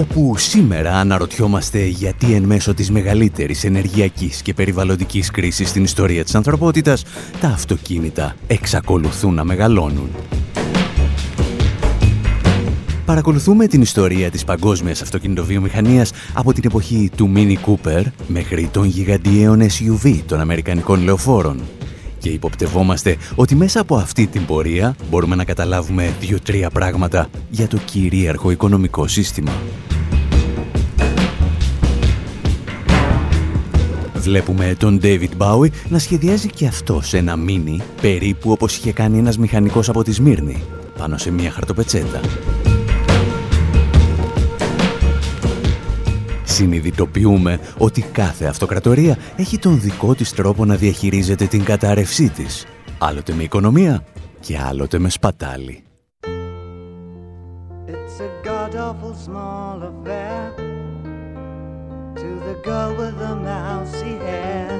Όπου σήμερα αναρωτιόμαστε γιατί εν μέσω της μεγαλύτερης ενεργειακής και περιβαλλοντικής κρίσης στην ιστορία της ανθρωπότητας, τα αυτοκίνητα εξακολουθούν να μεγαλώνουν. Παρακολουθούμε την ιστορία της παγκόσμιας αυτοκινητοβιομηχανίας από την εποχή του Mini Cooper μέχρι των γιγαντιαίων SUV των Αμερικανικών λεωφόρων και υποπτευόμαστε ότι μέσα από αυτή την πορεία μπορούμε να καταλάβουμε δύο-τρία πράγματα για το κυρίαρχο οικονομικό σύστημα. Βλέπουμε τον David Bowie να σχεδιάζει και αυτό σε ένα μίνι, περίπου όπως είχε κάνει ένας μηχανικός από τη Σμύρνη, πάνω σε μια χαρτοπετσέτα. Συνειδητοποιούμε ότι κάθε αυτοκρατορία έχει τον δικό της τρόπο να διαχειρίζεται την κατάρρευσή της, άλλοτε με οικονομία και άλλοτε με σπατάλη. girl with the mousy hair.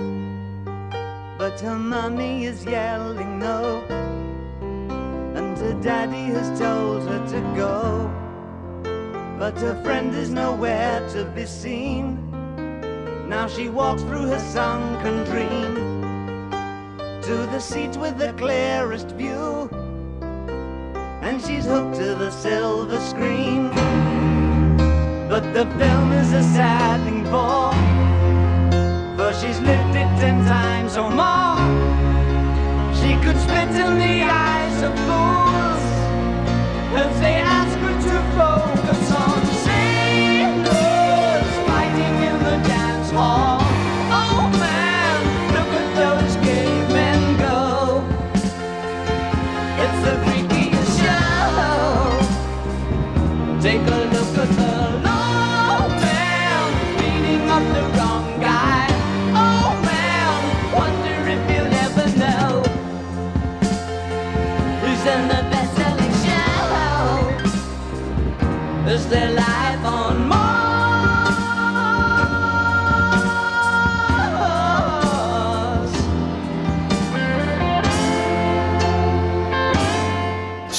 But her mommy is yelling no, and her daddy has told her to go. But her friend is nowhere to be seen. Now she walks through her sunken dream to the seat with the clearest view, and she's hooked to the silver screen. But the film is a sad thing for For she's lived it ten times or more She could spit in the eyes of fools As they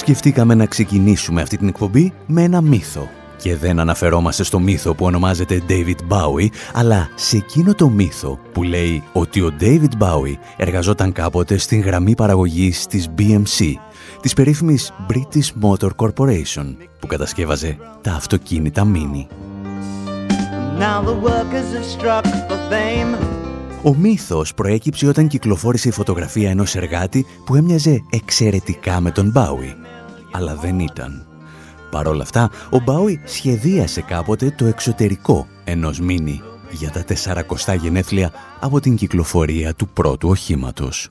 Σκεφτήκαμε να ξεκινήσουμε αυτή την εκπομπή με ένα μύθο. Και δεν αναφερόμαστε στο μύθο που ονομάζεται David Bowie, αλλά σε εκείνο το μύθο που λέει ότι ο David Bowie εργαζόταν κάποτε στην γραμμή παραγωγής της BMC, της περίφημης British Motor Corporation, που κατασκεύαζε τα αυτοκίνητα Mini. Ο μύθος προέκυψε όταν κυκλοφόρησε η φωτογραφία ενός εργάτη που έμοιαζε εξαιρετικά με τον Bowie, αλλά δεν ήταν. Παρ' όλα αυτά, ο Bowie σχεδίασε κάποτε το εξωτερικό ενός Mini για τα 400 γενέθλια από την κυκλοφορία του πρώτου οχήματος.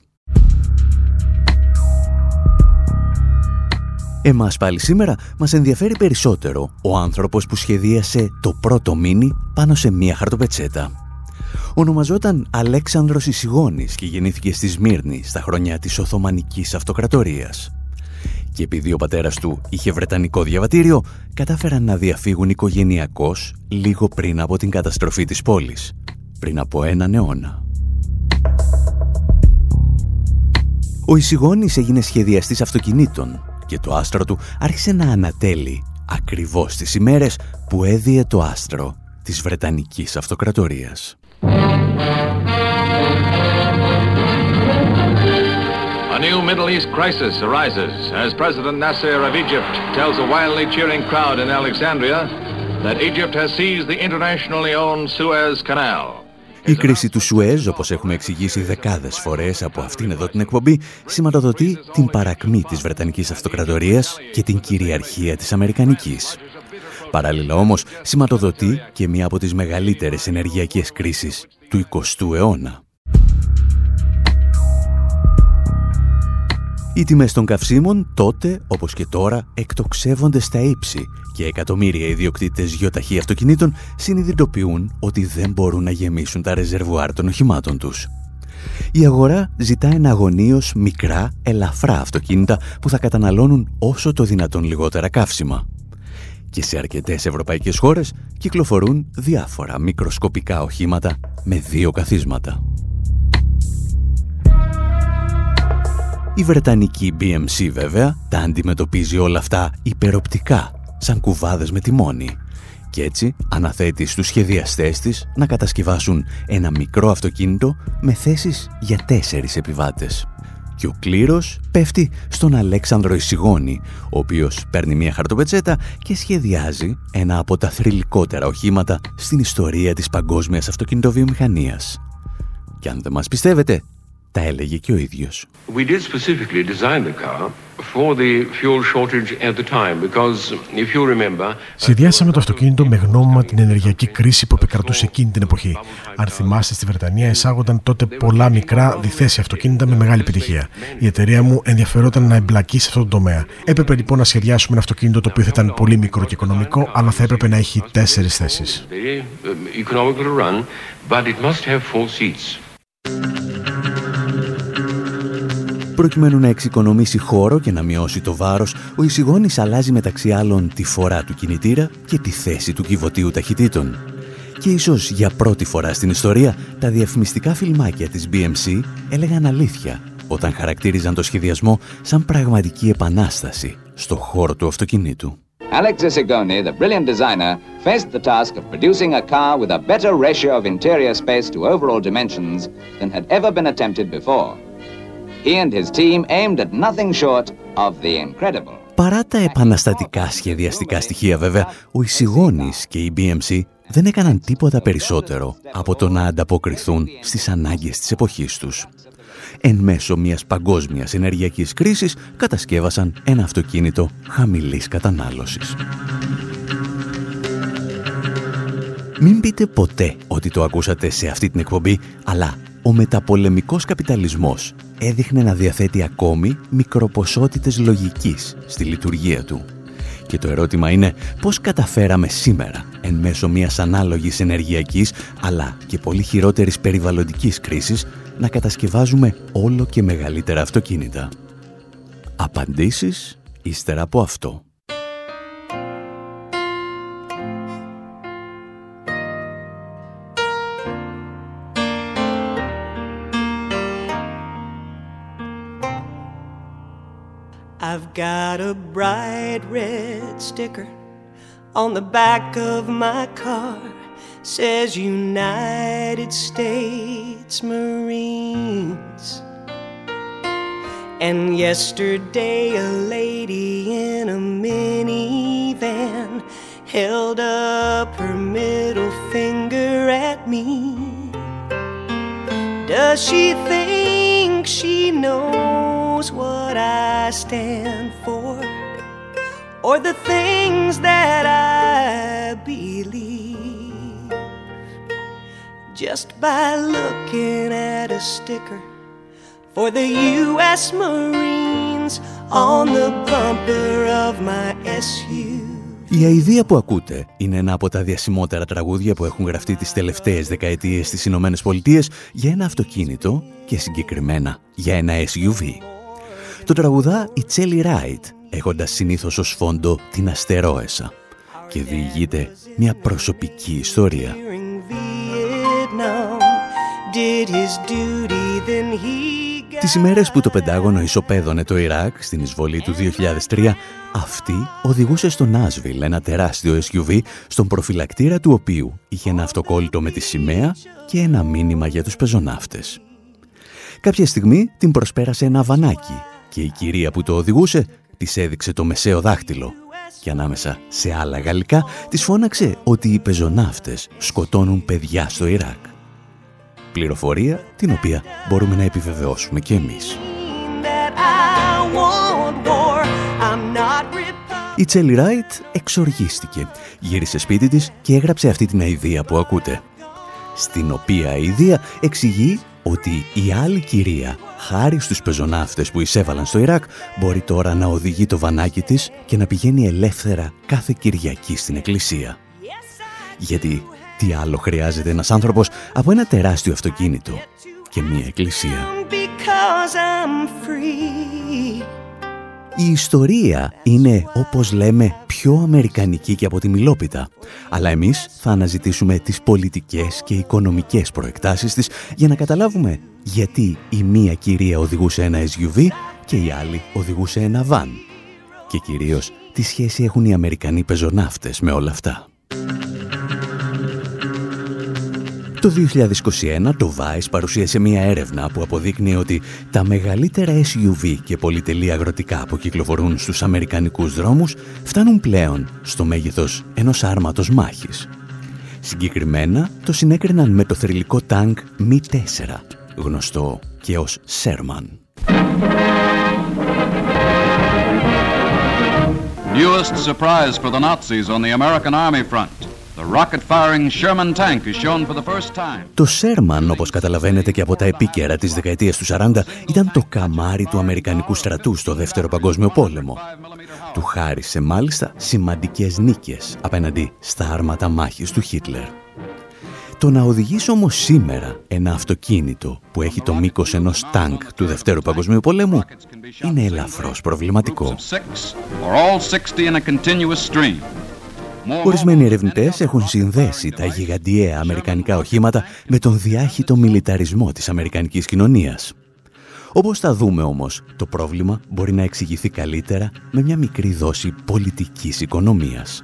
Εμάς πάλι σήμερα μας ενδιαφέρει περισσότερο ο άνθρωπος που σχεδίασε το πρώτο μίνι πάνω σε μία χαρτοπετσέτα. Ονομαζόταν Αλέξανδρος Ισηγόνης και γεννήθηκε στη Σμύρνη στα χρόνια της Οθωμανικής Αυτοκρατορίας. Και επειδή ο πατέρας του είχε βρετανικό διαβατήριο, κατάφεραν να διαφύγουν οικογενειακώς λίγο πριν από την καταστροφή της πόλης, πριν από έναν αιώνα. Ο Ισηγόνης έγινε σχεδιαστής αυτοκινήτων και το άστρο του άρχισε να ανατέλει ακριβώς τις ημέρες που έδιε το άστρο της Βρετανικής Αυτοκρατορίας. New Middle East crisis arises as President Nasser of Egypt tells a wildly cheering crowd in Alexandria that Egypt has seized the internationally owned Suez Canal. Η κρίση του Σουέζ, όπως έχουμε εξηγήσει δεκάδες φορές από αυτήν εδώ την εκπομπή, σηματοδοτεί την παρακμή της Βρετανικής Αυτοκρατορίας και την κυριαρχία της Αμερικανικής. Παράλληλα όμως, σηματοδοτεί και μία από τις μεγαλύτερες ενεργειακές κρίσεις του 20ου αιώνα. Οι τιμές των καυσίμων τότε, όπως και τώρα, εκτοξεύονται στα ύψη και εκατομμύρια ιδιοκτήτες γιοταχή αυτοκινήτων συνειδητοποιούν ότι δεν μπορούν να γεμίσουν τα ρεζερβουάρ των οχημάτων τους. Η αγορά ζητά εναγωνίως μικρά, ελαφρά αυτοκίνητα που θα καταναλώνουν όσο το δυνατόν λιγότερα καύσιμα. Και σε αρκετές ευρωπαϊκές χώρες κυκλοφορούν διάφορα μικροσκοπικά οχήματα με δύο καθίσματα. Η Βρετανική BMC βέβαια τα αντιμετωπίζει όλα αυτά υπεροπτικά, σαν κουβάδες με τιμόνι. Και έτσι αναθέτει στους σχεδιαστές της να κατασκευάσουν ένα μικρό αυτοκίνητο με θέσεις για τέσσερις επιβάτες. Και ο κλήρος πέφτει στον Αλέξανδρο Ισηγόνη, ο οποίος παίρνει μια χαρτοπετσέτα και σχεδιάζει ένα από τα θρηλυκότερα οχήματα στην ιστορία της παγκόσμιας αυτοκινητοβιομηχανίας. Και αν δεν μας πιστεύετε, τα έλεγε και ο ίδιος. We did specifically design the car for the fuel shortage at the time because if you remember Συνδυάσαμε το αυτοκίνητο με γνώμη την ενεργειακή κρίση που επικρατούσε εκείνη την εποχή. Αν θυμάστε, στη Βρετανία εισάγονταν τότε πολλά μικρά διθέσια αυτοκίνητα με μεγάλη επιτυχία. Η εταιρεία μου ενδιαφερόταν να εμπλακεί σε αυτό το τομέα. Έπρεπε λοιπόν να σχεδιάσουμε ένα αυτοκίνητο το οποίο θα ήταν πολύ μικρό και οικονομικό, αλλά θα έπρεπε να έχει τέσσερις θέσεις. Προκειμένου να εξοικονομήσει χώρο και να μειώσει το βάρος, ο εισηγόνης αλλάζει μεταξύ άλλων τη φορά του κινητήρα και τη θέση του κυβωτίου ταχυτήτων. Και ίσως για πρώτη φορά στην ιστορία, τα διαφημιστικά φιλμάκια της BMC έλεγαν αλήθεια όταν χαρακτήριζαν το σχεδιασμό σαν πραγματική επανάσταση στο χώρο του αυτοκινήτου. Alex Isigoni, the brilliant designer, faced the task of producing a car with a better ratio of interior space to overall dimensions than had ever been attempted before. He and his team aimed at nothing short of the incredible. Παρά τα επαναστατικά σχεδιαστικά στοιχεία βέβαια, ο Ισηγόνης και η BMC δεν έκαναν τίποτα περισσότερο από το να ανταποκριθούν στις ανάγκες της εποχής τους. Εν μέσω μιας παγκόσμιας ενεργειακής κρίσης κατασκεύασαν ένα αυτοκίνητο χαμηλής κατανάλωσης. Μην πείτε ποτέ ότι το ακούσατε σε αυτή την εκπομπή, αλλά ο μεταπολεμικός καπιταλισμός έδειχνε να διαθέτει ακόμη μικροποσότητες λογικής στη λειτουργία του. Και το ερώτημα είναι πώς καταφέραμε σήμερα, εν μέσω μιας ανάλογης ενεργειακής, αλλά και πολύ χειρότερης περιβαλλοντικής κρίσης, να κατασκευάζουμε όλο και μεγαλύτερα αυτοκίνητα; Απαντήσεις ύστερα από αυτό. I've got a bright red sticker on the back of my car. Says United States Marines. And yesterday, a lady in a minivan held up her middle finger at me. Does she think she knows? Knows what I stand for or the things that I believe just by looking at a sticker for the U.S. Marines on the bumper of my SUV. Η αηδία που ακούτε είναι ένα από τα διασημότερα τραγούδια που έχουν γραφτεί τις τελευταίες δεκαετίες στις Ηνωμένες Πολιτείες για ένα αυτοκίνητο και συγκεκριμένα για ένα SUV. Το τραγουδά η Τσέλι Ράιτ, έχοντας συνήθως ως φόντο την αστερόεσα και διηγείται μια προσωπική ιστορία. Τις ημέρες που το Πεντάγωνο ισοπαίδωνε το Ιράκ στην εισβολή του 2003, αυτή οδηγούσε στο Νάσβιλ ένα τεράστιο SUV, στον προφυλακτήρα του οποίου είχε ένα αυτοκόλλητο με τη σημαία και ένα μήνυμα για τους πεζοναύτες. Κάποια στιγμή την προσπέρασε ένα βανάκι και η κυρία που το οδηγούσε της έδειξε το μεσαίο δάχτυλο και ανάμεσα σε άλλα γαλλικά της φώναξε ότι οι πεζοναύτες σκοτώνουν παιδιά στο Ιράκ. Πληροφορία την οποία μπορούμε να επιβεβαιώσουμε και εμείς. Η Τσέλι Ράιτ εξοργίστηκε, γύρισε σπίτι της και έγραψε αυτή την αηδία που ακούτε. Στην οποία η αηδία εξηγεί ότι η άλλη κυρία, χάρη στους πεζοναύτες που εισέβαλαν στο Ιράκ, μπορεί τώρα να οδηγεί το βανάκι της και να πηγαίνει ελεύθερα κάθε Κυριακή στην εκκλησία. Γιατί τι άλλο χρειάζεται ένας άνθρωπος από ένα τεράστιο αυτοκίνητο και μία εκκλησία; Η ιστορία είναι, όπως λέμε, πιο αμερικανική και από τη μιλόπιτα. Αλλά εμείς θα αναζητήσουμε τις πολιτικές και οικονομικές προεκτάσεις της για να καταλάβουμε γιατί η μία κυρία οδηγούσε ένα SUV και η άλλη οδηγούσε ένα van. Και κυρίως, τι σχέση έχουν οι Αμερικανοί πεζοναύτες με όλα αυτά. Το 2021 το Vice παρουσίασε μια έρευνα που αποδείκνει ότι τα μεγαλύτερα SUV και πολυτελή αγροτικά που κυκλοφορούν στους αμερικανικούς δρόμους φτάνουν πλέον στο μέγεθος ενός άρματος μάχης. Συγκεκριμένα το συνέκριναν με το θρηλυκό τάγκ Mi-4, γνωστό και ως Sherman. Newest surprise for the Nazis on the American Army front. Το Σέρμαν, όπως καταλαβαίνετε και από τα επίκαιρα της δεκαετίας του 40, ήταν το καμάρι του Αμερικανικού στρατού στο Δεύτερο Παγκόσμιο Πόλεμο. Του χάρισε μάλιστα σημαντικές νίκες απέναντι στα άρματα μάχης του Χίτλερ. Το να οδηγήσει όμως σήμερα ένα αυτοκίνητο που έχει το μήκος ενός τάγκ του Δευτέρου Παγκοσμίου Πολέμου είναι ελαφρώς προβληματικό. Ορισμένοι ερευνητές έχουν συνδέσει τα γιγαντιαία αμερικανικά οχήματα με τον διάχυτο μιλιταρισμό της αμερικανικής κοινωνίας. Όπως θα δούμε όμως, το πρόβλημα μπορεί να εξηγηθεί καλύτερα με μια μικρή δόση πολιτικής οικονομίας.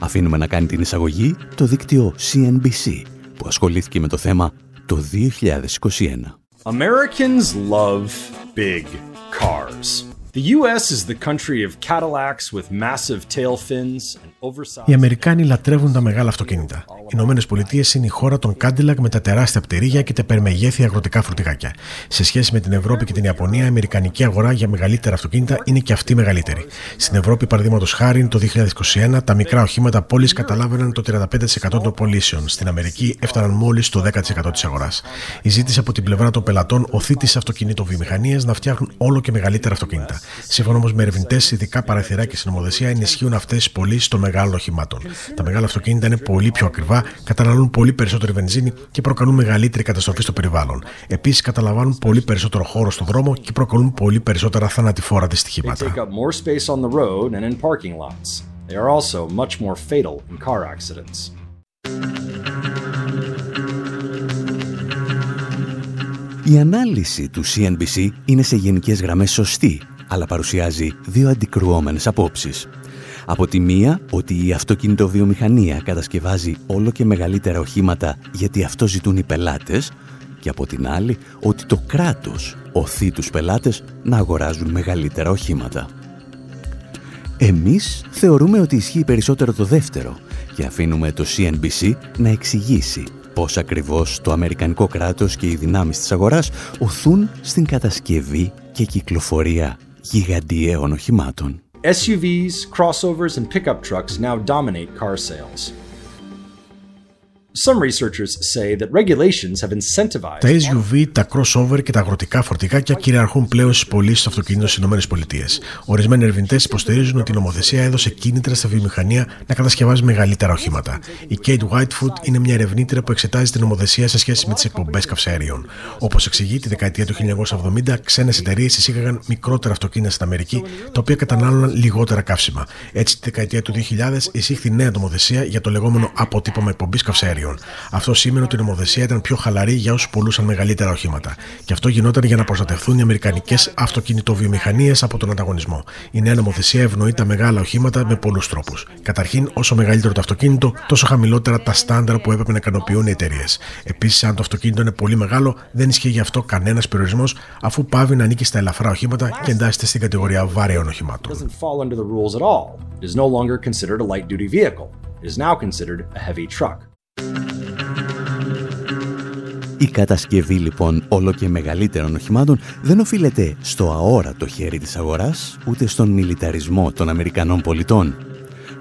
Αφήνουμε να κάνει την εισαγωγή το δίκτυο CNBC, που ασχολήθηκε με το θέμα το 2021. Americans love big cars. The US is the country of Cadillacs with massive tail fins οι Αμερικάνοι λατρεύουν τα μεγάλα αυτοκίνητα. Οι Ηνωμένες Πολιτείες είναι η χώρα των Κάντιλακ με τα τεράστια πτερίγια και τα υπερμεγέθη αγροτικά φορτηγάκια. Σε σχέση με την Ευρώπη και την Ιαπωνία, η Αμερικανική αγορά για μεγαλύτερα αυτοκίνητα είναι και αυτή μεγαλύτερη. Στην Ευρώπη, παραδείγματος χάρη, το 2021 τα μικρά οχήματα πόλης καταλάβαιναν το 35% των πωλήσεων. Στην Αμερική έφταναν μόλις το 10% της αγοράς. Η ζήτηση από την πλευρά των πελατών οθεί τι αυτοκινητοβιομηχανίε να φτιάχνουν όλο και μεγαλύτερα αυτοκίνητα. Σύμφωνα όμως με ερευνητές, ειδικά παραθυράκια στην νομοθεσία ενισχύουν αυτές τις πωλήσεις των μεγάλων οχημάτων. Τα μεγάλα αυτοκίνητα είναι πολύ πιο ακριβά, καταναλώνουν πολύ περισσότερη βενζίνη και προκαλούν μεγαλύτερη καταστροφή στο περιβάλλον. Επίσης, καταλαμβάνουν πολύ περισσότερο χώρο στο δρόμο και προκαλούν πολύ περισσότερα θανατηφόρα δυστυχήματα. Η ανάλυση του CNBC είναι σε γενικές γραμμές σωστή, αλλά παρουσιάζει δύο αντικρουόμενες απόψεις. Από τη μία, ότι η αυτοκινητοβιομηχανία κατασκευάζει όλο και μεγαλύτερα οχήματα γιατί αυτό ζητούν οι πελάτες και από την άλλη, ότι το κράτος οθεί τους πελάτες να αγοράζουν μεγαλύτερα οχήματα. Εμείς θεωρούμε ότι ισχύει περισσότερο το δεύτερο και αφήνουμε το CNBC να εξηγήσει πώς ακριβώς το Αμερικανικό κράτος και οι δυνάμεις της αγοράς οθούν στην κατασκευή και κυκλοφορία γιγαντιαίων οχημάτων. SUVs, crossovers, and pickup trucks now dominate car sales. Some researchers say that regulations have incentivized... Τα SUV, τα crossover και τα αγροτικά φορτηγάκια κυριαρχούν πλέον στις πωλήσεις του αυτοκινήτων στις ΗΠΑ. Ορισμένοι ερευνητές υποστηρίζουν ότι η νομοθεσία έδωσε κίνητρα στα βιομηχανία να κατασκευάζει μεγαλύτερα οχήματα. Η Kate Whitefoot είναι μια ερευνήτρια που εξετάζει την νομοθεσία σε σχέση με τις εκπομπές καυσαερίων. Όπως εξηγεί, τη δεκαετία του 1970 ξένες εταιρείες εισήγαγαν μικρότερα αυτοκίνητα στην Αμερική, τα οποία κατανάλωναν λιγότερα καύσιμα. Έτσι, τη δεκαετία του 2000 εισήχθη νέα νομοθεσία για το λεγόμενο αποτύπωμα εκπομπής καυσαερίων. Αυτό σήμαινε ότι η νομοθεσία ήταν πιο χαλαρή για όσους πουλούσαν μεγαλύτερα οχήματα. Και αυτό γινόταν για να προστατευτούν οι αμερικανικές αυτοκινητοβιομηχανίες από τον ανταγωνισμό. Η νέα νομοθεσία ευνοεί τα μεγάλα οχήματα με πολλούς τρόπους. Καταρχήν, όσο μεγαλύτερο το αυτοκίνητο, τόσο χαμηλότερα τα στάνταρ που έπρεπε να ικανοποιούν οι εταιρείες. Επίσης, αν το αυτοκίνητο είναι πολύ μεγάλο, δεν ισχύει γι' αυτό κανένας περιορισμός, αφού πάβει να ανήκει στα ελαφρά οχήματα και εντάσσεται στην κατηγορία βαρέων οχημάτων. It is now considered a heavy truck. Η κατασκευή λοιπόν όλο και μεγαλύτερων οχημάτων δεν οφείλεται στο αόρατο χέρι της αγοράς, ούτε στον μιλιταρισμό των Αμερικανών πολιτών.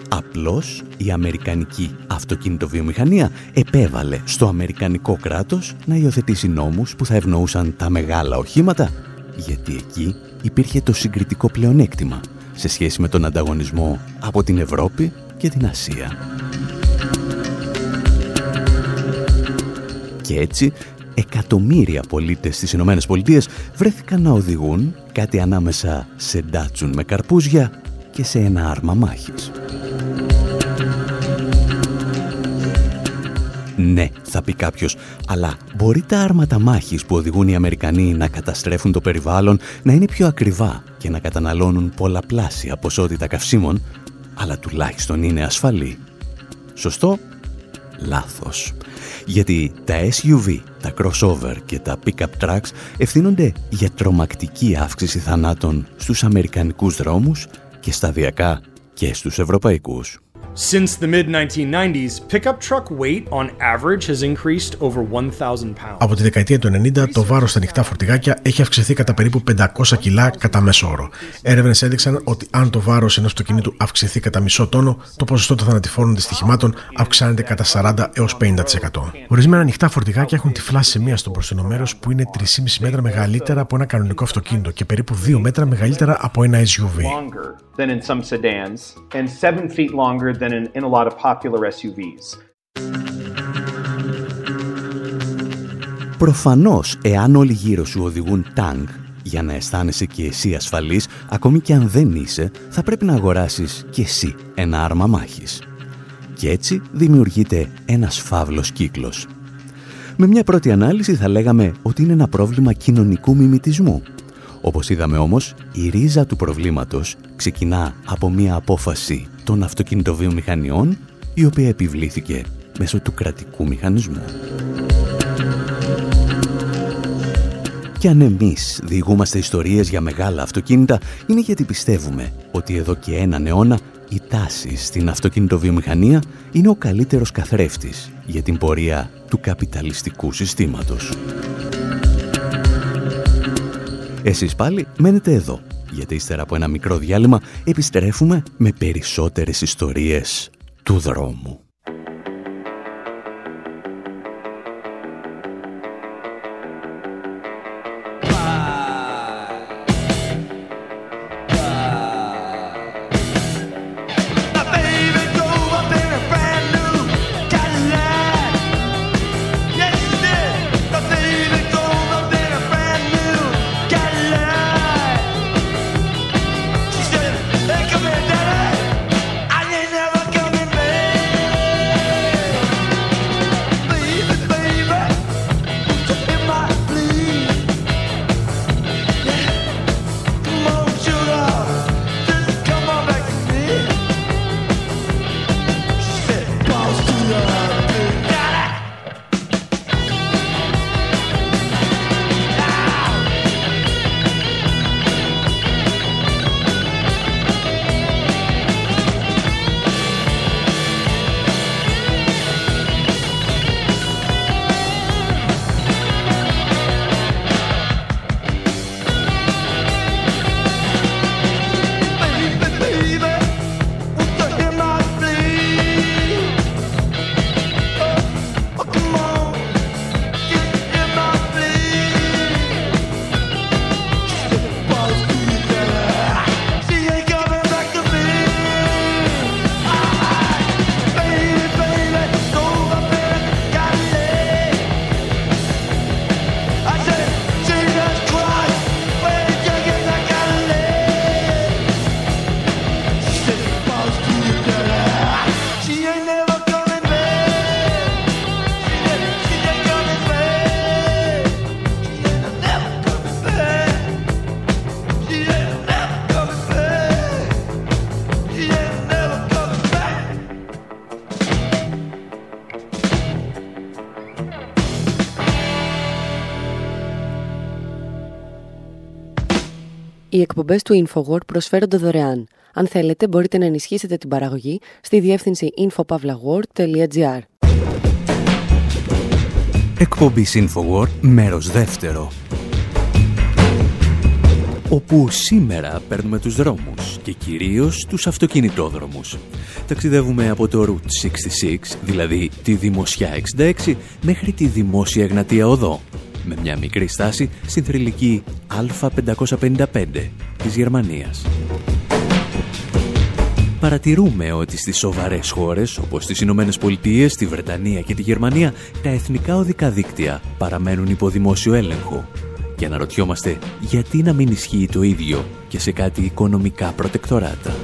Απλώς η Αμερικανική αυτοκινητοβιομηχανία επέβαλε στο Αμερικανικό κράτος να υιοθετήσει νόμους που θα ευνοούσαν τα μεγάλα οχήματα, γιατί εκεί υπήρχε το συγκριτικό πλεονέκτημα σε σχέση με τον ανταγωνισμό από την Ευρώπη και την Ασία. Και έτσι εκατομμύρια πολίτες στις Ηνωμένες Πολιτείες βρέθηκαν να οδηγούν κάτι ανάμεσα σε ντάτσουν με καρπούζια και σε ένα άρμα μάχης. Ναι, θα πει κάποιος, αλλά μπορεί τα άρματα μάχης που οδηγούν οι Αμερικανοί να καταστρέφουν το περιβάλλον να είναι πιο ακριβά και να καταναλώνουν πολλαπλάσια ποσότητα καυσίμων, αλλά τουλάχιστον είναι ασφαλή. Σωστό; Λάθος. Γιατί τα SUV, τα crossover και τα pickup trucks ευθύνονται για τρομακτική αύξηση θανάτων στους αμερικανικούς δρόμους και σταδιακά και στους ευρωπαϊκούς. Since the mid 1990s, pickup truck weight on average has increased over 1,000 pounds. Από τη δεκαετία του 90, το βάρος στα ανοιχτά φορτηγάκια έχει αυξηθεί κατά περίπου 500 κιλά κατά μέσο όρο. Έρευνες έδειξαν ότι αν το βάρος ενός αυτοκινήτου αυξηθεί κατά μισό τόνο, το ποσοστό των θανατηφόρων δυστυχημάτων αυξάνεται κατά 40 έως 50%. Ορισμένα ανοιχτά φορτηγάκια έχουν τυφλάσει σημεία στο μπροστινό μέρος που είναι 3,5 μέτρα μεγαλύτερα από ένα κανονικό αυτοκίνητο και περίπου 2 μέτρα μεγαλύτερα από ένα SUV. Than in some sedans and seven feet longer than in, in a lot of popular SUVs. Προφανώς, εάν όλοι γύρω σου οδηγούν τάγκ, για να αισθάνεσαι και εσύ ασφαλής, ακόμη και αν δεν είσαι, θα πρέπει να αγοράσεις και εσύ ένα άρμα μάχης. Και έτσι δημιουργείται ένας φαύλος κύκλος. Με μια πρώτη ανάλυση θα λέγαμε ότι είναι ένα πρόβλημα κοινωνικού μιμητισμού. Όπως είδαμε όμως, η ρίζα του προβλήματος ξεκινά από μια απόφαση των αυτοκινητοβιομηχανιών, η οποία επιβλήθηκε μέσω του κρατικού μηχανισμού. Και αν εμείς διηγούμαστε ιστορίες για μεγάλα αυτοκίνητα, είναι γιατί πιστεύουμε ότι εδώ και έναν αιώνα η τάση στην αυτοκινητοβιομηχανία είναι ο καλύτερος καθρέφτης για την πορεία του καπιταλιστικού συστήματος. Εσείς πάλι μένετε εδώ, γιατί ύστερα από ένα μικρό διάλειμμα επιστρέφουμε με περισσότερες ιστορίες του δρόμου. Οι εκπομπές του InfoWord προσφέρονται δωρεάν. Αν θέλετε, μπορείτε να ενισχύσετε την παραγωγή στη διεύθυνση infopavlagor.gr. Εκπομπή InfoWord, μέρος δεύτερο. Όπου σήμερα παίρνουμε τους δρόμους και κυρίως τους αυτοκινητόδρομους. Ταξιδεύουμε από το Route 66, δηλαδή τη Δημοσιά 66, μέχρι τη Δημόσια Εγνατία Οδό, με μια μικρή στάση στην θρηλυκή Α555 της Γερμανίας. παρατηρούμε ότι στις σοβαρές χώρες όπως τις Ηνωμένες Πολιτείες, τη Βρετανία και τη Γερμανία τα εθνικά οδικά δίκτυα παραμένουν υπό δημόσιο έλεγχο και αναρωτιόμαστε γιατί να μην ισχύει το ίδιο και σε κάτι οικονομικά προτεκτοράτα.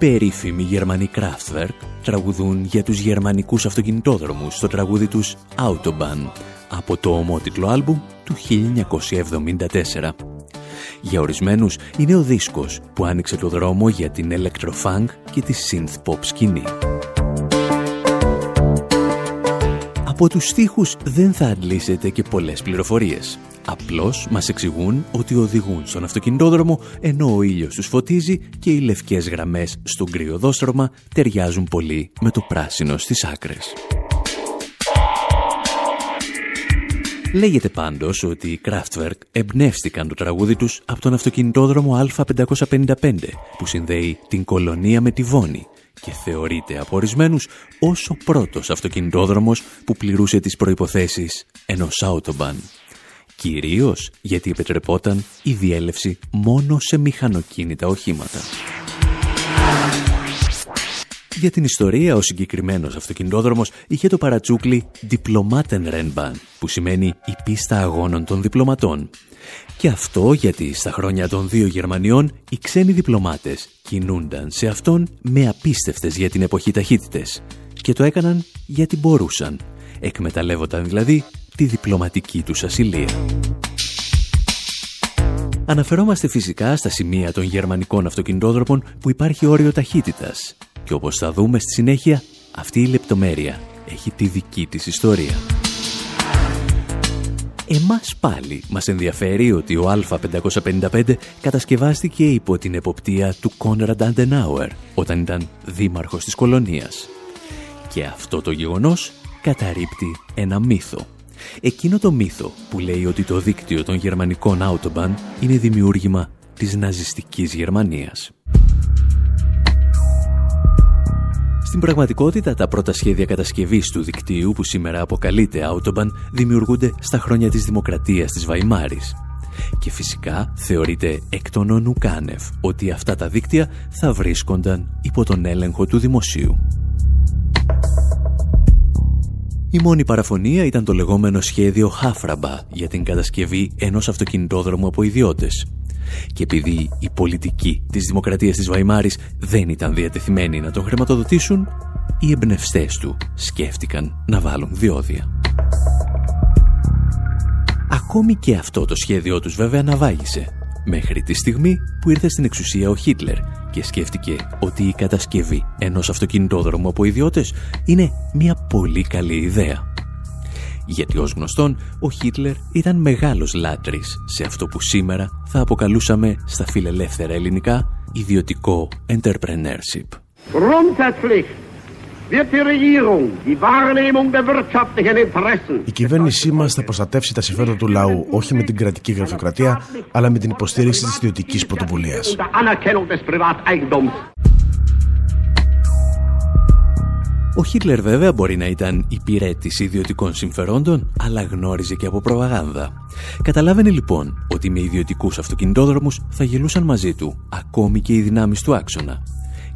Περίφημοι Γερμανοί Kraftwerk τραγουδούν για τους γερμανικούς αυτοκινητόδρομους στο τραγούδι τους Autobahn από το ομότιτλο άλμπουμ του 1974. Για ορισμένους είναι ο δίσκος που άνοιξε το δρόμο για την electro-funk και τη synth-pop σκηνή. Από τους στίχους δεν θα αντλήσετε και πολλές πληροφορίες. Απλώς μας εξηγούν ότι οδηγούν στον αυτοκινητόδρομο ενώ ο ήλιος τους φωτίζει και οι λευκές γραμμές στο κρυοδόστρωμα ταιριάζουν πολύ με το πράσινο στις άκρες. Λέγεται πάντως ότι οι Kraftwerk εμπνεύστηκαν το τραγούδι τους από τον αυτοκινητόδρομο Α555 που συνδέει την κολονία με τη Βόνη και θεωρείται από ορισμένους ως ο πρώτος αυτοκινητόδρομος που πληρούσε τις προϋποθέσεις ενός Autobahn κυρίως γιατί επιτρεπόταν η διέλευση μόνο σε μηχανοκίνητα οχήματα. Για την ιστορία, ο συγκεκριμένος αυτοκινητόδρομος είχε το παρατσούκλι Rennbahn, που σημαίνει η πίστα αγώνων των διπλωματών. Και αυτό γιατί στα χρόνια των δύο Γερμανιών οι ξένοι διπλωμάτες κινούνταν σε αυτόν με απίστευτες για την εποχή ταχύτητες. Και το έκαναν γιατί μπορούσαν. Εκμεταλλεύονταν δηλαδή τη διπλωματική τους ασυλία. Αναφερόμαστε φυσικά στα σημεία των γερμανικών αυτοκινητόδρομων που υπάρχει όριο ταχύτητας και όπως θα δούμε στη συνέχεια αυτή η λεπτομέρεια έχει τη δική της ιστορία. Εμάς πάλι μας ενδιαφέρει ότι ο Α555 κατασκευάστηκε υπό την εποπτεία του Κόνραντ Αντενάουερ όταν ήταν δήμαρχος της κολονίας. Και αυτό το γεγονός καταρρύπτει ένα μύθο. Εκείνο το μύθο που λέει ότι το δίκτυο των γερμανικών Autobahn είναι δημιούργημα της ναζιστικής Γερμανίας. Στην πραγματικότητα, τα πρώτα σχέδια κατασκευής του δικτύου που σήμερα αποκαλείται Autobahn δημιουργούνται στα χρόνια της δημοκρατίας της Βαϊμάρης. Και φυσικά θεωρείται εκ των όνου κάνευ ότι αυτά τα δίκτυα θα βρίσκονταν υπό τον έλεγχο του δημοσίου. Η μόνη παραφωνία ήταν το λεγόμενο σχέδιο Χάφραμπα για την κατασκευή ενός αυτοκινητόδρομου από ιδιώτες. Και επειδή οι πολιτικοί της Δημοκρατίας της Βαϊμάρης δεν ήταν διατεθειμένοι να τον χρηματοδοτήσουν, οι εμπνευστές του σκέφτηκαν να βάλουν διόδια. Ακόμη και αυτό το σχέδιό τους βέβαια αναβάγησε, μέχρι τη στιγμή που ήρθε στην εξουσία ο Χίτλερ και σκέφτηκε ότι η κατασκευή ενός αυτοκινητόδρομου από ιδιώτες είναι μια πολύ καλή ιδέα. Γιατί ως γνωστόν, ο Χίτλερ ήταν μεγάλος λάτρης σε αυτό που σήμερα θα αποκαλούσαμε στα φιλελεύθερα ελληνικά ιδιωτικό entrepreneurship. Η κυβέρνησή μας θα προστατεύσει τα συμφέροντα του λαού όχι με την κρατική γραφειοκρατία, αλλά με την υποστήριξη της ιδιωτικής πρωτοβουλίας. Ο Χίτλερ βέβαια μπορεί να ήταν υπηρέτης ιδιωτικών συμφερόντων, αλλά γνώριζε και από προπαγάνδα. Καταλάβαινε λοιπόν ότι με ιδιωτικούς αυτοκινητόδρομους θα γελούσαν μαζί του, ακόμη και οι δυνάμεις του άξονα.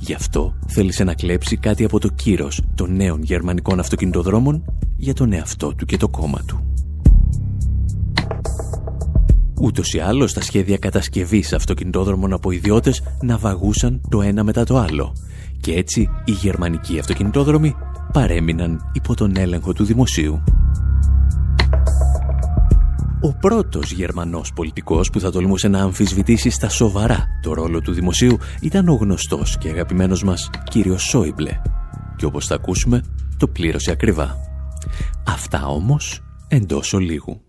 Γι' αυτό θέλησε να κλέψει κάτι από το κύρος των νέων γερμανικών αυτοκινητοδρόμων για τον εαυτό του και το κόμμα του. Ούτως ή άλλως τα σχέδια κατασκευής αυτοκινητόδρομων από ιδιώτες ναυαγούσαν το ένα μετά το άλλο και έτσι οι γερμανικοί αυτοκινητόδρομοι παρέμειναν υπό τον έλεγχο του δημοσίου. Ο πρώτος Γερμανός πολιτικός που θα τολμούσε να αμφισβητήσει στα σοβαρά το ρόλο του δημοσίου ήταν ο γνωστός και αγαπημένος μας κύριος Σόιμπλε και όπως θα ακούσουμε το πλήρωσε ακριβά. Αυτά όμως εντός ολίγου.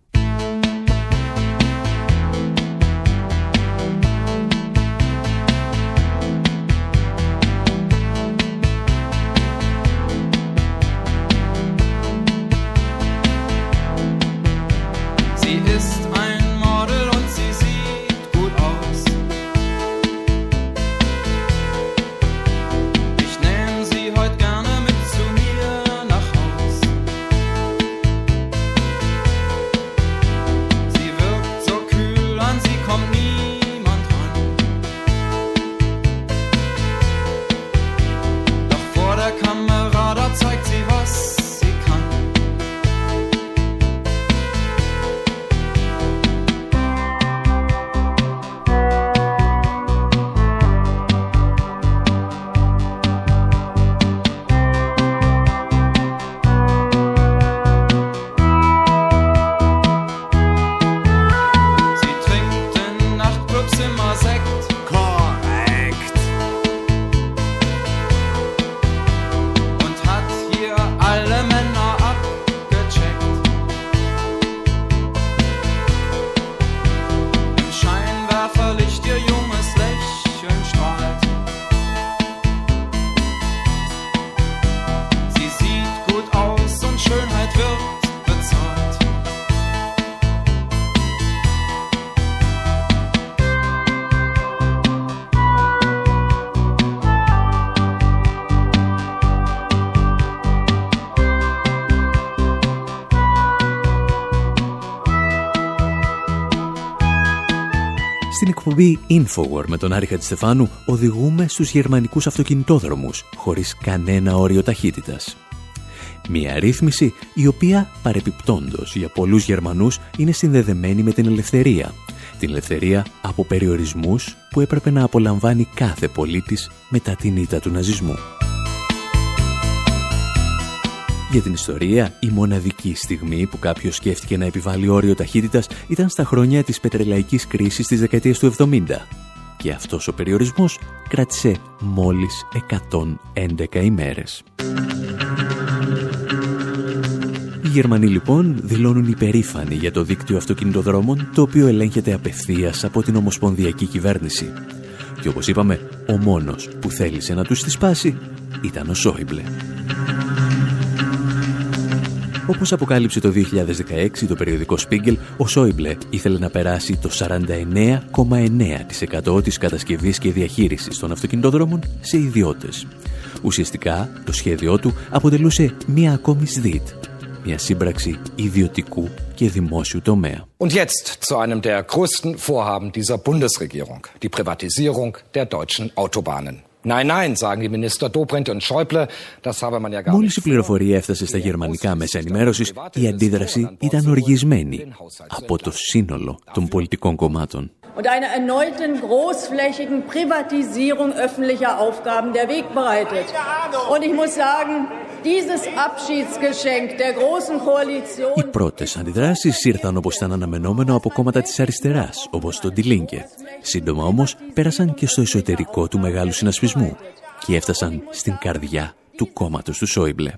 Εκπομπή Infowar με τον Άρη Χατζηστεφάνου οδηγούμε στους γερμανικούς αυτοκινητόδρομους χωρίς κανένα όριο ταχύτητας. Μια ρύθμιση η οποία παρεπιπτόντος για πολλούς Γερμανούς είναι συνδεδεμένη με την ελευθερία. Την ελευθερία από περιορισμούς που έπρεπε να απολαμβάνει κάθε πολίτης μετά την ήττα του ναζισμού. Για την ιστορία, η μοναδική στιγμή που κάποιος σκέφτηκε να επιβάλλει όριο ταχύτητας ήταν στα χρόνια της πετρελαϊκής κρίσης της δεκαετίας του 70. Και αυτός ο περιορισμός κράτησε μόλις 111 ημέρες. Γερμανοί λοιπόν δηλώνουν υπερήφανοι για το δίκτυο αυτοκινητοδρόμων το οποίο ελέγχεται απευθείας από την Ομοσπονδιακή Κυβέρνηση. Και όπως είπαμε, ο μόνος που θέλησε να τους τη σπάσει ήταν ο Σόιμπλε. Όπως αποκάλυψε το 2016 το περιοδικό Spiegel, ο Σόιμπλε ήθελε να περάσει το 49,9% της κατασκευής και διαχείρισης των αυτοκινητοδρόμων σε ιδιώτες. Ουσιαστικά, το σχέδιό του αποτελούσε μία ακόμη ΣΔΙΤ, μια σύμπραξη ιδιωτικού και δημόσιου τομέα. Und jetzt zu einem der größten Vorhaben dieser Bundesregierung, die Privatisierung der deutschen Autobahnen. Μόλις η πληροφορία έφτασε στα γερμανικά μέσα ενημέρωσης, η αντίδραση ήταν οργισμένη από το σύνολο των πολιτικών κομμάτων. Und einer erneuten großflächigen Privatisierung öffentlicher Aufgaben der Weg bereitet. Und ich muss sagen, Οι πρώτες αντιδράσεις ήρθαν όπως ήταν αναμενόμενο από κόμματα της αριστεράς, όπως το Ντιλίνκε. Σύντομα όμως πέρασαν και στο εσωτερικό του μεγάλου συνασπισμού και έφτασαν στην καρδιά του κόμματος του Σόιμπλε.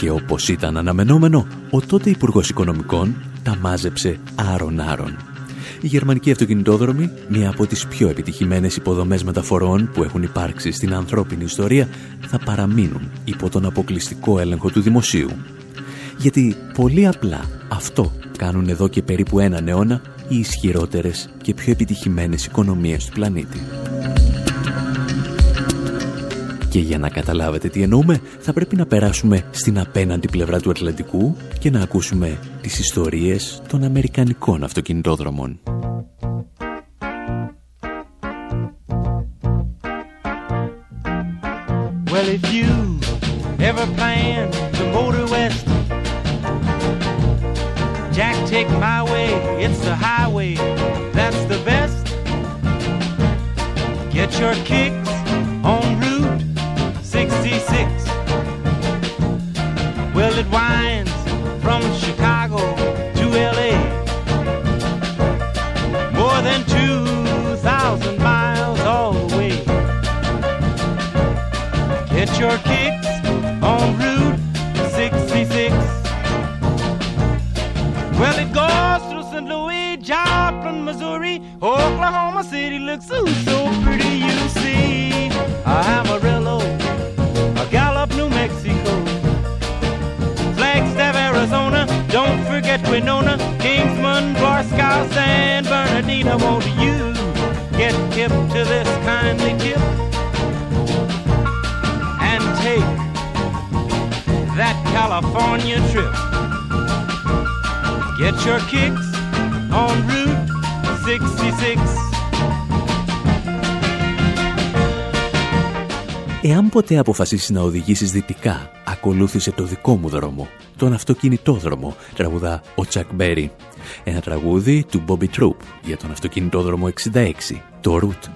Και όπως ήταν αναμενόμενο, ο τότε Υπουργός Οικονομικών τα μάζεψε άρον-άρον η γερμανική αυτοκινητόδρομη, μία από τις πιο επιτυχημένες υποδομές μεταφορών που έχουν υπάρξει στην ανθρώπινη ιστορία, θα παραμείνουν υπό τον αποκλειστικό έλεγχο του δημοσίου. Γιατί πολύ απλά αυτό κάνουν εδώ και περίπου έναν αιώνα οι ισχυρότερες και πιο επιτυχημένες οικονομίες του πλανήτη. Και για να καταλάβετε τι εννοούμε, θα πρέπει να περάσουμε στην απέναντι πλευρά του Ατλαντικού και να ακούσουμε τις ιστορίες των Αμερικανικών αυτοκινητόδρομων. Well, it goes through St. Louis, Joplin, Missouri, Oklahoma City looks so, so pretty, you see. Amarillo, a Gallup, New Mexico, Flagstaff, Arizona. Don't forget Winona, Kingsman, Barstow, San Bernardino. Won't you get hip to this kindly tip and take that California trip? Get your kicks on Route 66. Εάν ποτέ αποφασίσεις να οδηγήσεις δυτικά, ακολούθησε το δικό μου δρόμο, τον αυτοκινητόδρομο, τραγουδά ο Τσακ Μπέρι. Ένα τραγούδι του Bobby Troop για τον αυτοκινητόδρομο 66, το Route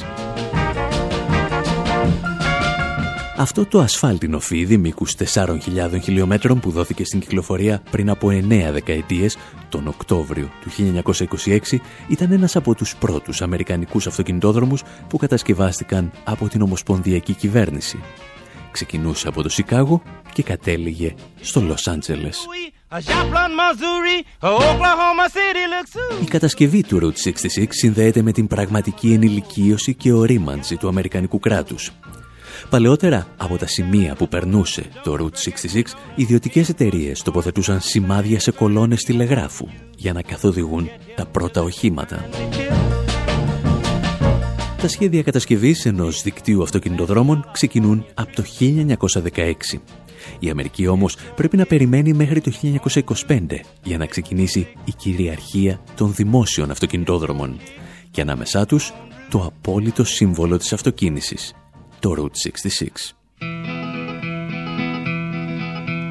66. Αυτό το ασφάλτινο φίδι μήκους 4.000 χιλιόμετρων που δόθηκε στην κυκλοφορία πριν από 9 δεκαετίες, τον Οκτώβριο του 1926, ήταν ένας από τους πρώτους αμερικανικούς αυτοκινητόδρομους που κατασκευάστηκαν από την Ομοσπονδιακή Κυβέρνηση. Ξεκινούσε από το Σικάγο και κατέληγε στο Λος Άντζελες. Η κατασκευή του Route 66 συνδέεται με την πραγματική ενηλικίωση και ορίμανση του Αμερικανικού κράτους. Παλαιότερα, από τα σημεία που περνούσε το Route 66, ιδιωτικές εταιρείες τοποθετούσαν σημάδια σε κολόνες τηλεγράφου για να καθοδηγούν τα πρώτα οχήματα. Τα σχέδια κατασκευής ενός δικτύου αυτοκινητοδρόμων ξεκινούν από το 1916. Η Αμερική όμως πρέπει να περιμένει μέχρι το 1925 για να ξεκινήσει η κυριαρχία των δημόσιων αυτοκινητόδρομων και ανάμεσά τους το απόλυτο σύμβολο της αυτοκίνησης, το Route 66.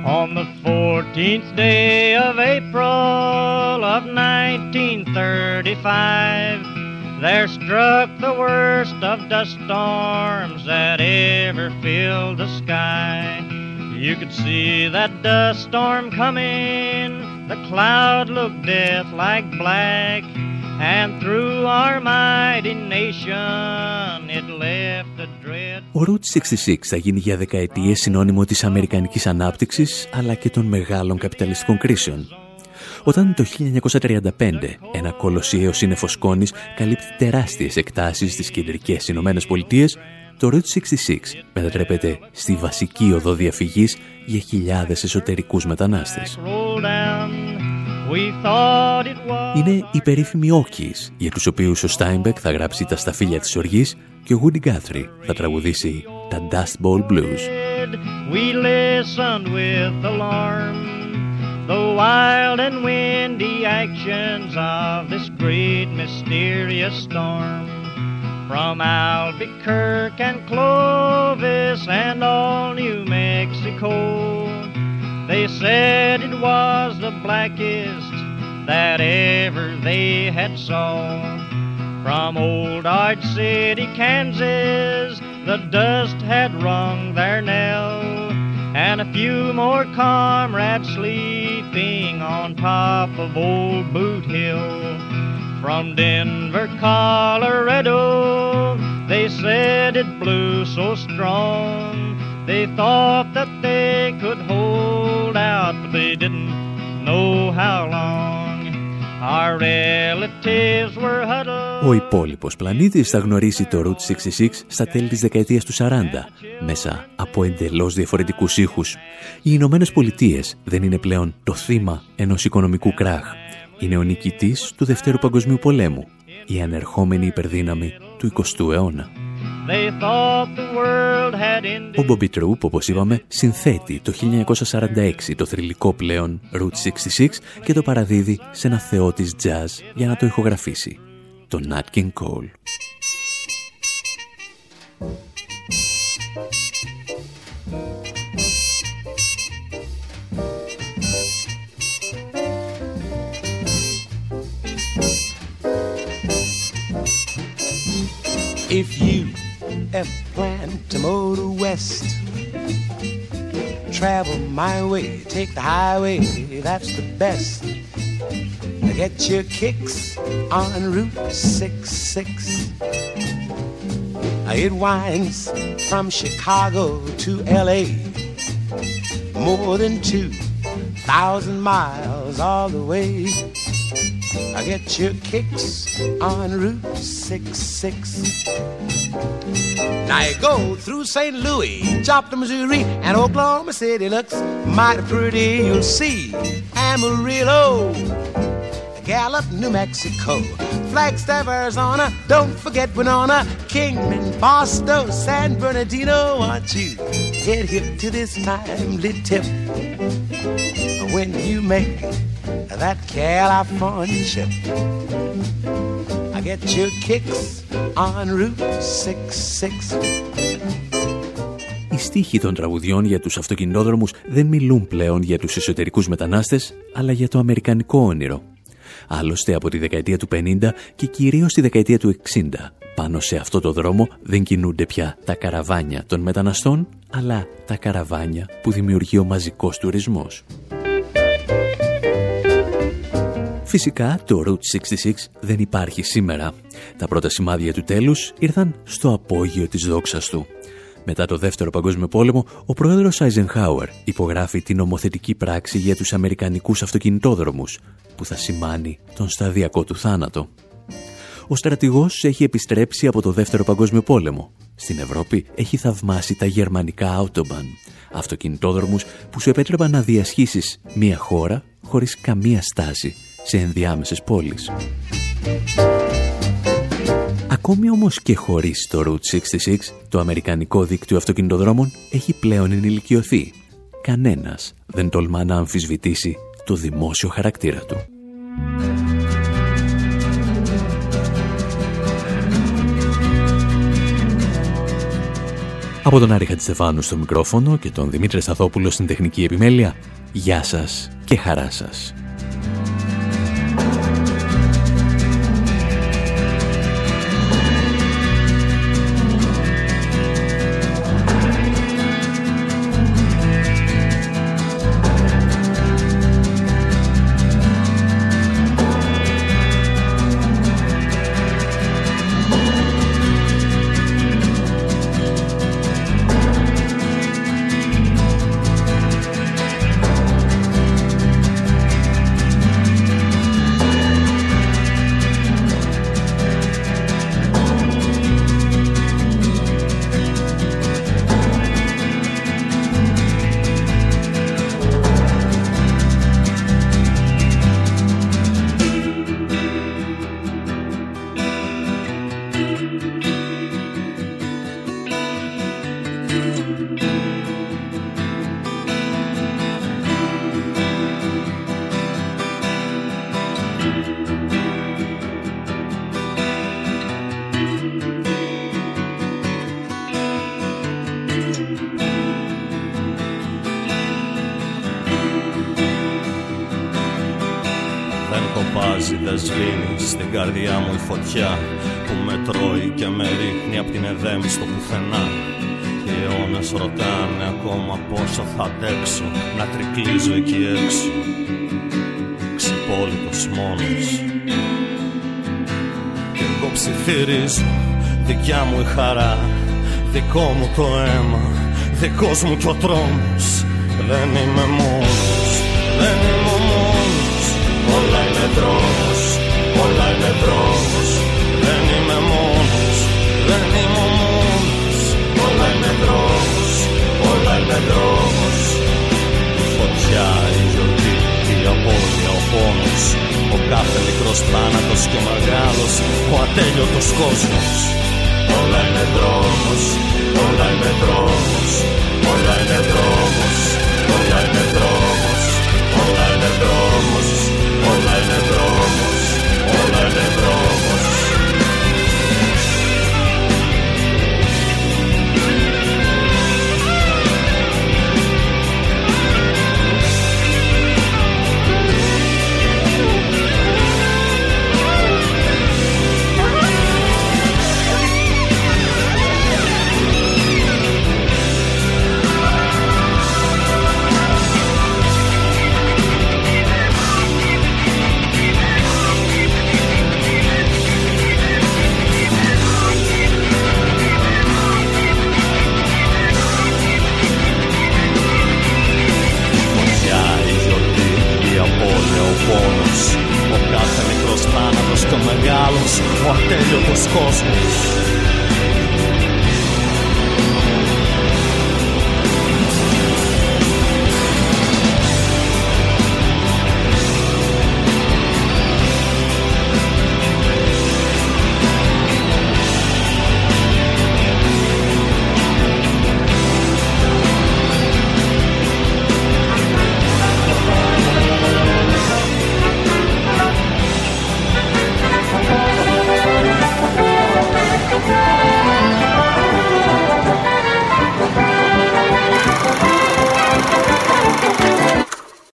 On the 14th day of April of 1935 There struck the worst of dust storms that ever filled the sky. You could see that dust storm coming. The cloud looked death like black And through our mighty nation it left a dread Ο Route 66 θα γίνει για δεκαετίες συνώνυμο της αμερικανικής ανάπτυξης αλλά και των μεγάλων καπιταλιστικών κρίσεων. Όταν το 1935 ένα κολοσιαίο σύννεφος σκόνης καλύπτει τεράστιες εκτάσεις στις κεντρικές Ηνωμένες Πολιτείες, το Route 66 μετατρέπεται στη βασική οδό διαφυγής για χιλιάδες εσωτερικούς μετανάστες. Είναι οι περίφημοι Όκis, για τους οποίους ο Στάιμπεκ θα γράψει τα σταφύλια της οργής και ο Woody Guthrie θα τραγουδήσει τα Dust Bowl Blues. We listened with alarm The wild and windy actions of this great mysterious storm From Albuquerque and Clovis and all New Mexico They said it was the blackest that ever they had saw From old Dodge City, Kansas, the dust had rung their knell, and a few more comrades sleeping on top of old Boot Hill. From Denver, Colorado, they said it blew so strong. They thought that they could hold out, but they Ο υπόλοιπος πλανήτης θα γνωρίσει το Route 66 στα τέλη της δεκαετίας του 40, μέσα από εντελώς διαφορετικούς ήχους. Οι Ηνωμένε Πολιτείες δεν είναι πλέον το θύμα ενός οικονομικού κράχ. Είναι ο νικητής του Δευτέρου Παγκοσμίου Πολέμου, η ανερχόμενη υπερδύναμη του 20ου αιώνα. Ο Bobby Troop, όπως είπαμε, συνθέτει το 1946 το θρηλυκό πλέον Route 66 και το παραδίδει σε ένα θεό της jazz για να το ηχογραφήσει, τον Nat King Cole. If you ever plan to motor west, travel my way, take the highway, that's the best. Get your kicks on Route 66. It winds from Chicago to LA, more than 2,000 miles all the way. I get your kicks on Route 66. Now you go through St. Louis, Joplin, Missouri, and Oklahoma City looks mighty pretty. You'll see Amarillo, Gallup, New Mexico, Flagstaff, Arizona. Don't forget Winona, Kingman, Boston, San Bernardino. Want you get hip to this timely tip when you make that California trip. I get your kicks on Route 66. Οι στίχοι των τραγουδιών για τους αυτοκινητόδρομους δεν μιλούν πλέον για τους εσωτερικούς μετανάστες, αλλά για το αμερικανικό όνειρο. Άλλωστε από τη δεκαετία του 50 και κυρίως τη δεκαετία του 60, πάνω σε αυτό το δρόμο δεν κινούνται πια τα καραβάνια των μεταναστών, αλλά τα καραβάνια που δημιουργεί ο μαζικός τουρισμός. Φυσικά, το Route 66 δεν υπάρχει σήμερα. Τα πρώτα σημάδια του τέλους ήρθαν στο απόγειο της δόξας του. Μετά το Δεύτερο Παγκόσμιο Πόλεμο, ο πρόεδρος Eisenhower υπογράφει την νομοθετική πράξη για τους Αμερικανικούς αυτοκινητόδρομους, που θα σημάνει τον σταδιακό του θάνατο. Ο στρατηγός έχει επιστρέψει από το Δεύτερο Παγκόσμιο Πόλεμο. Στην Ευρώπη έχει θαυμάσει τα γερμανικά Autobahn, αυτοκινητόδρομους που σου επέτρεπαν να διασχίσεις μία χώρα χωρίς καμία στάση σε ενδιάμεσες πόλεις. Ακόμη όμως και χωρίς το Route 66, το αμερικανικό δίκτυο αυτοκινητοδρόμων έχει πλέον ενηλικιωθεί. Κανένας δεν τολμά να αμφισβητήσει το δημόσιο χαρακτήρα του. Από τον Άρη Χατζηστεφάνου στο μικρόφωνο και τον Δημήτρη Σταθόπουλο στην τεχνική επιμέλεια, γεια σας και χαρά σας. Δεν σβήνει στην καρδιά μου η φωτιά που με τρώει και με ρίχνει απ' την εδέμη στο πουθενά. Οι αιώνες ρωτάνε ακόμα πόσο θα αντέξω να τρικλίζω εκεί έξω. Ξυπόλυτος μόνος. Και εγώ ψιθυρίζω δικιά μου η χαρά δικό μου το αίμα δικός μου κι ο τρόμος. Δεν είμαι μόνος δεν είμαι μόνος όλα είναι δρόμος όλα είναι δρόμος δεν είμαι μόνος δεν είμαι μόνος. Όλα είναι δρόμος όλα είναι δρόμος. Η φωτιά η γιορτή η απώλεια ο πόνος. Ο κάθε μικρός θάνατος και ο μεγάλος ο ατέλειωτος κόσμος. Όλα είναι δρόμος όλα είναι δρόμος. Όλα είναι δρόμος όλα είναι δρόμος. Όλα είναι δρόμος όλα είναι δρόμος όλα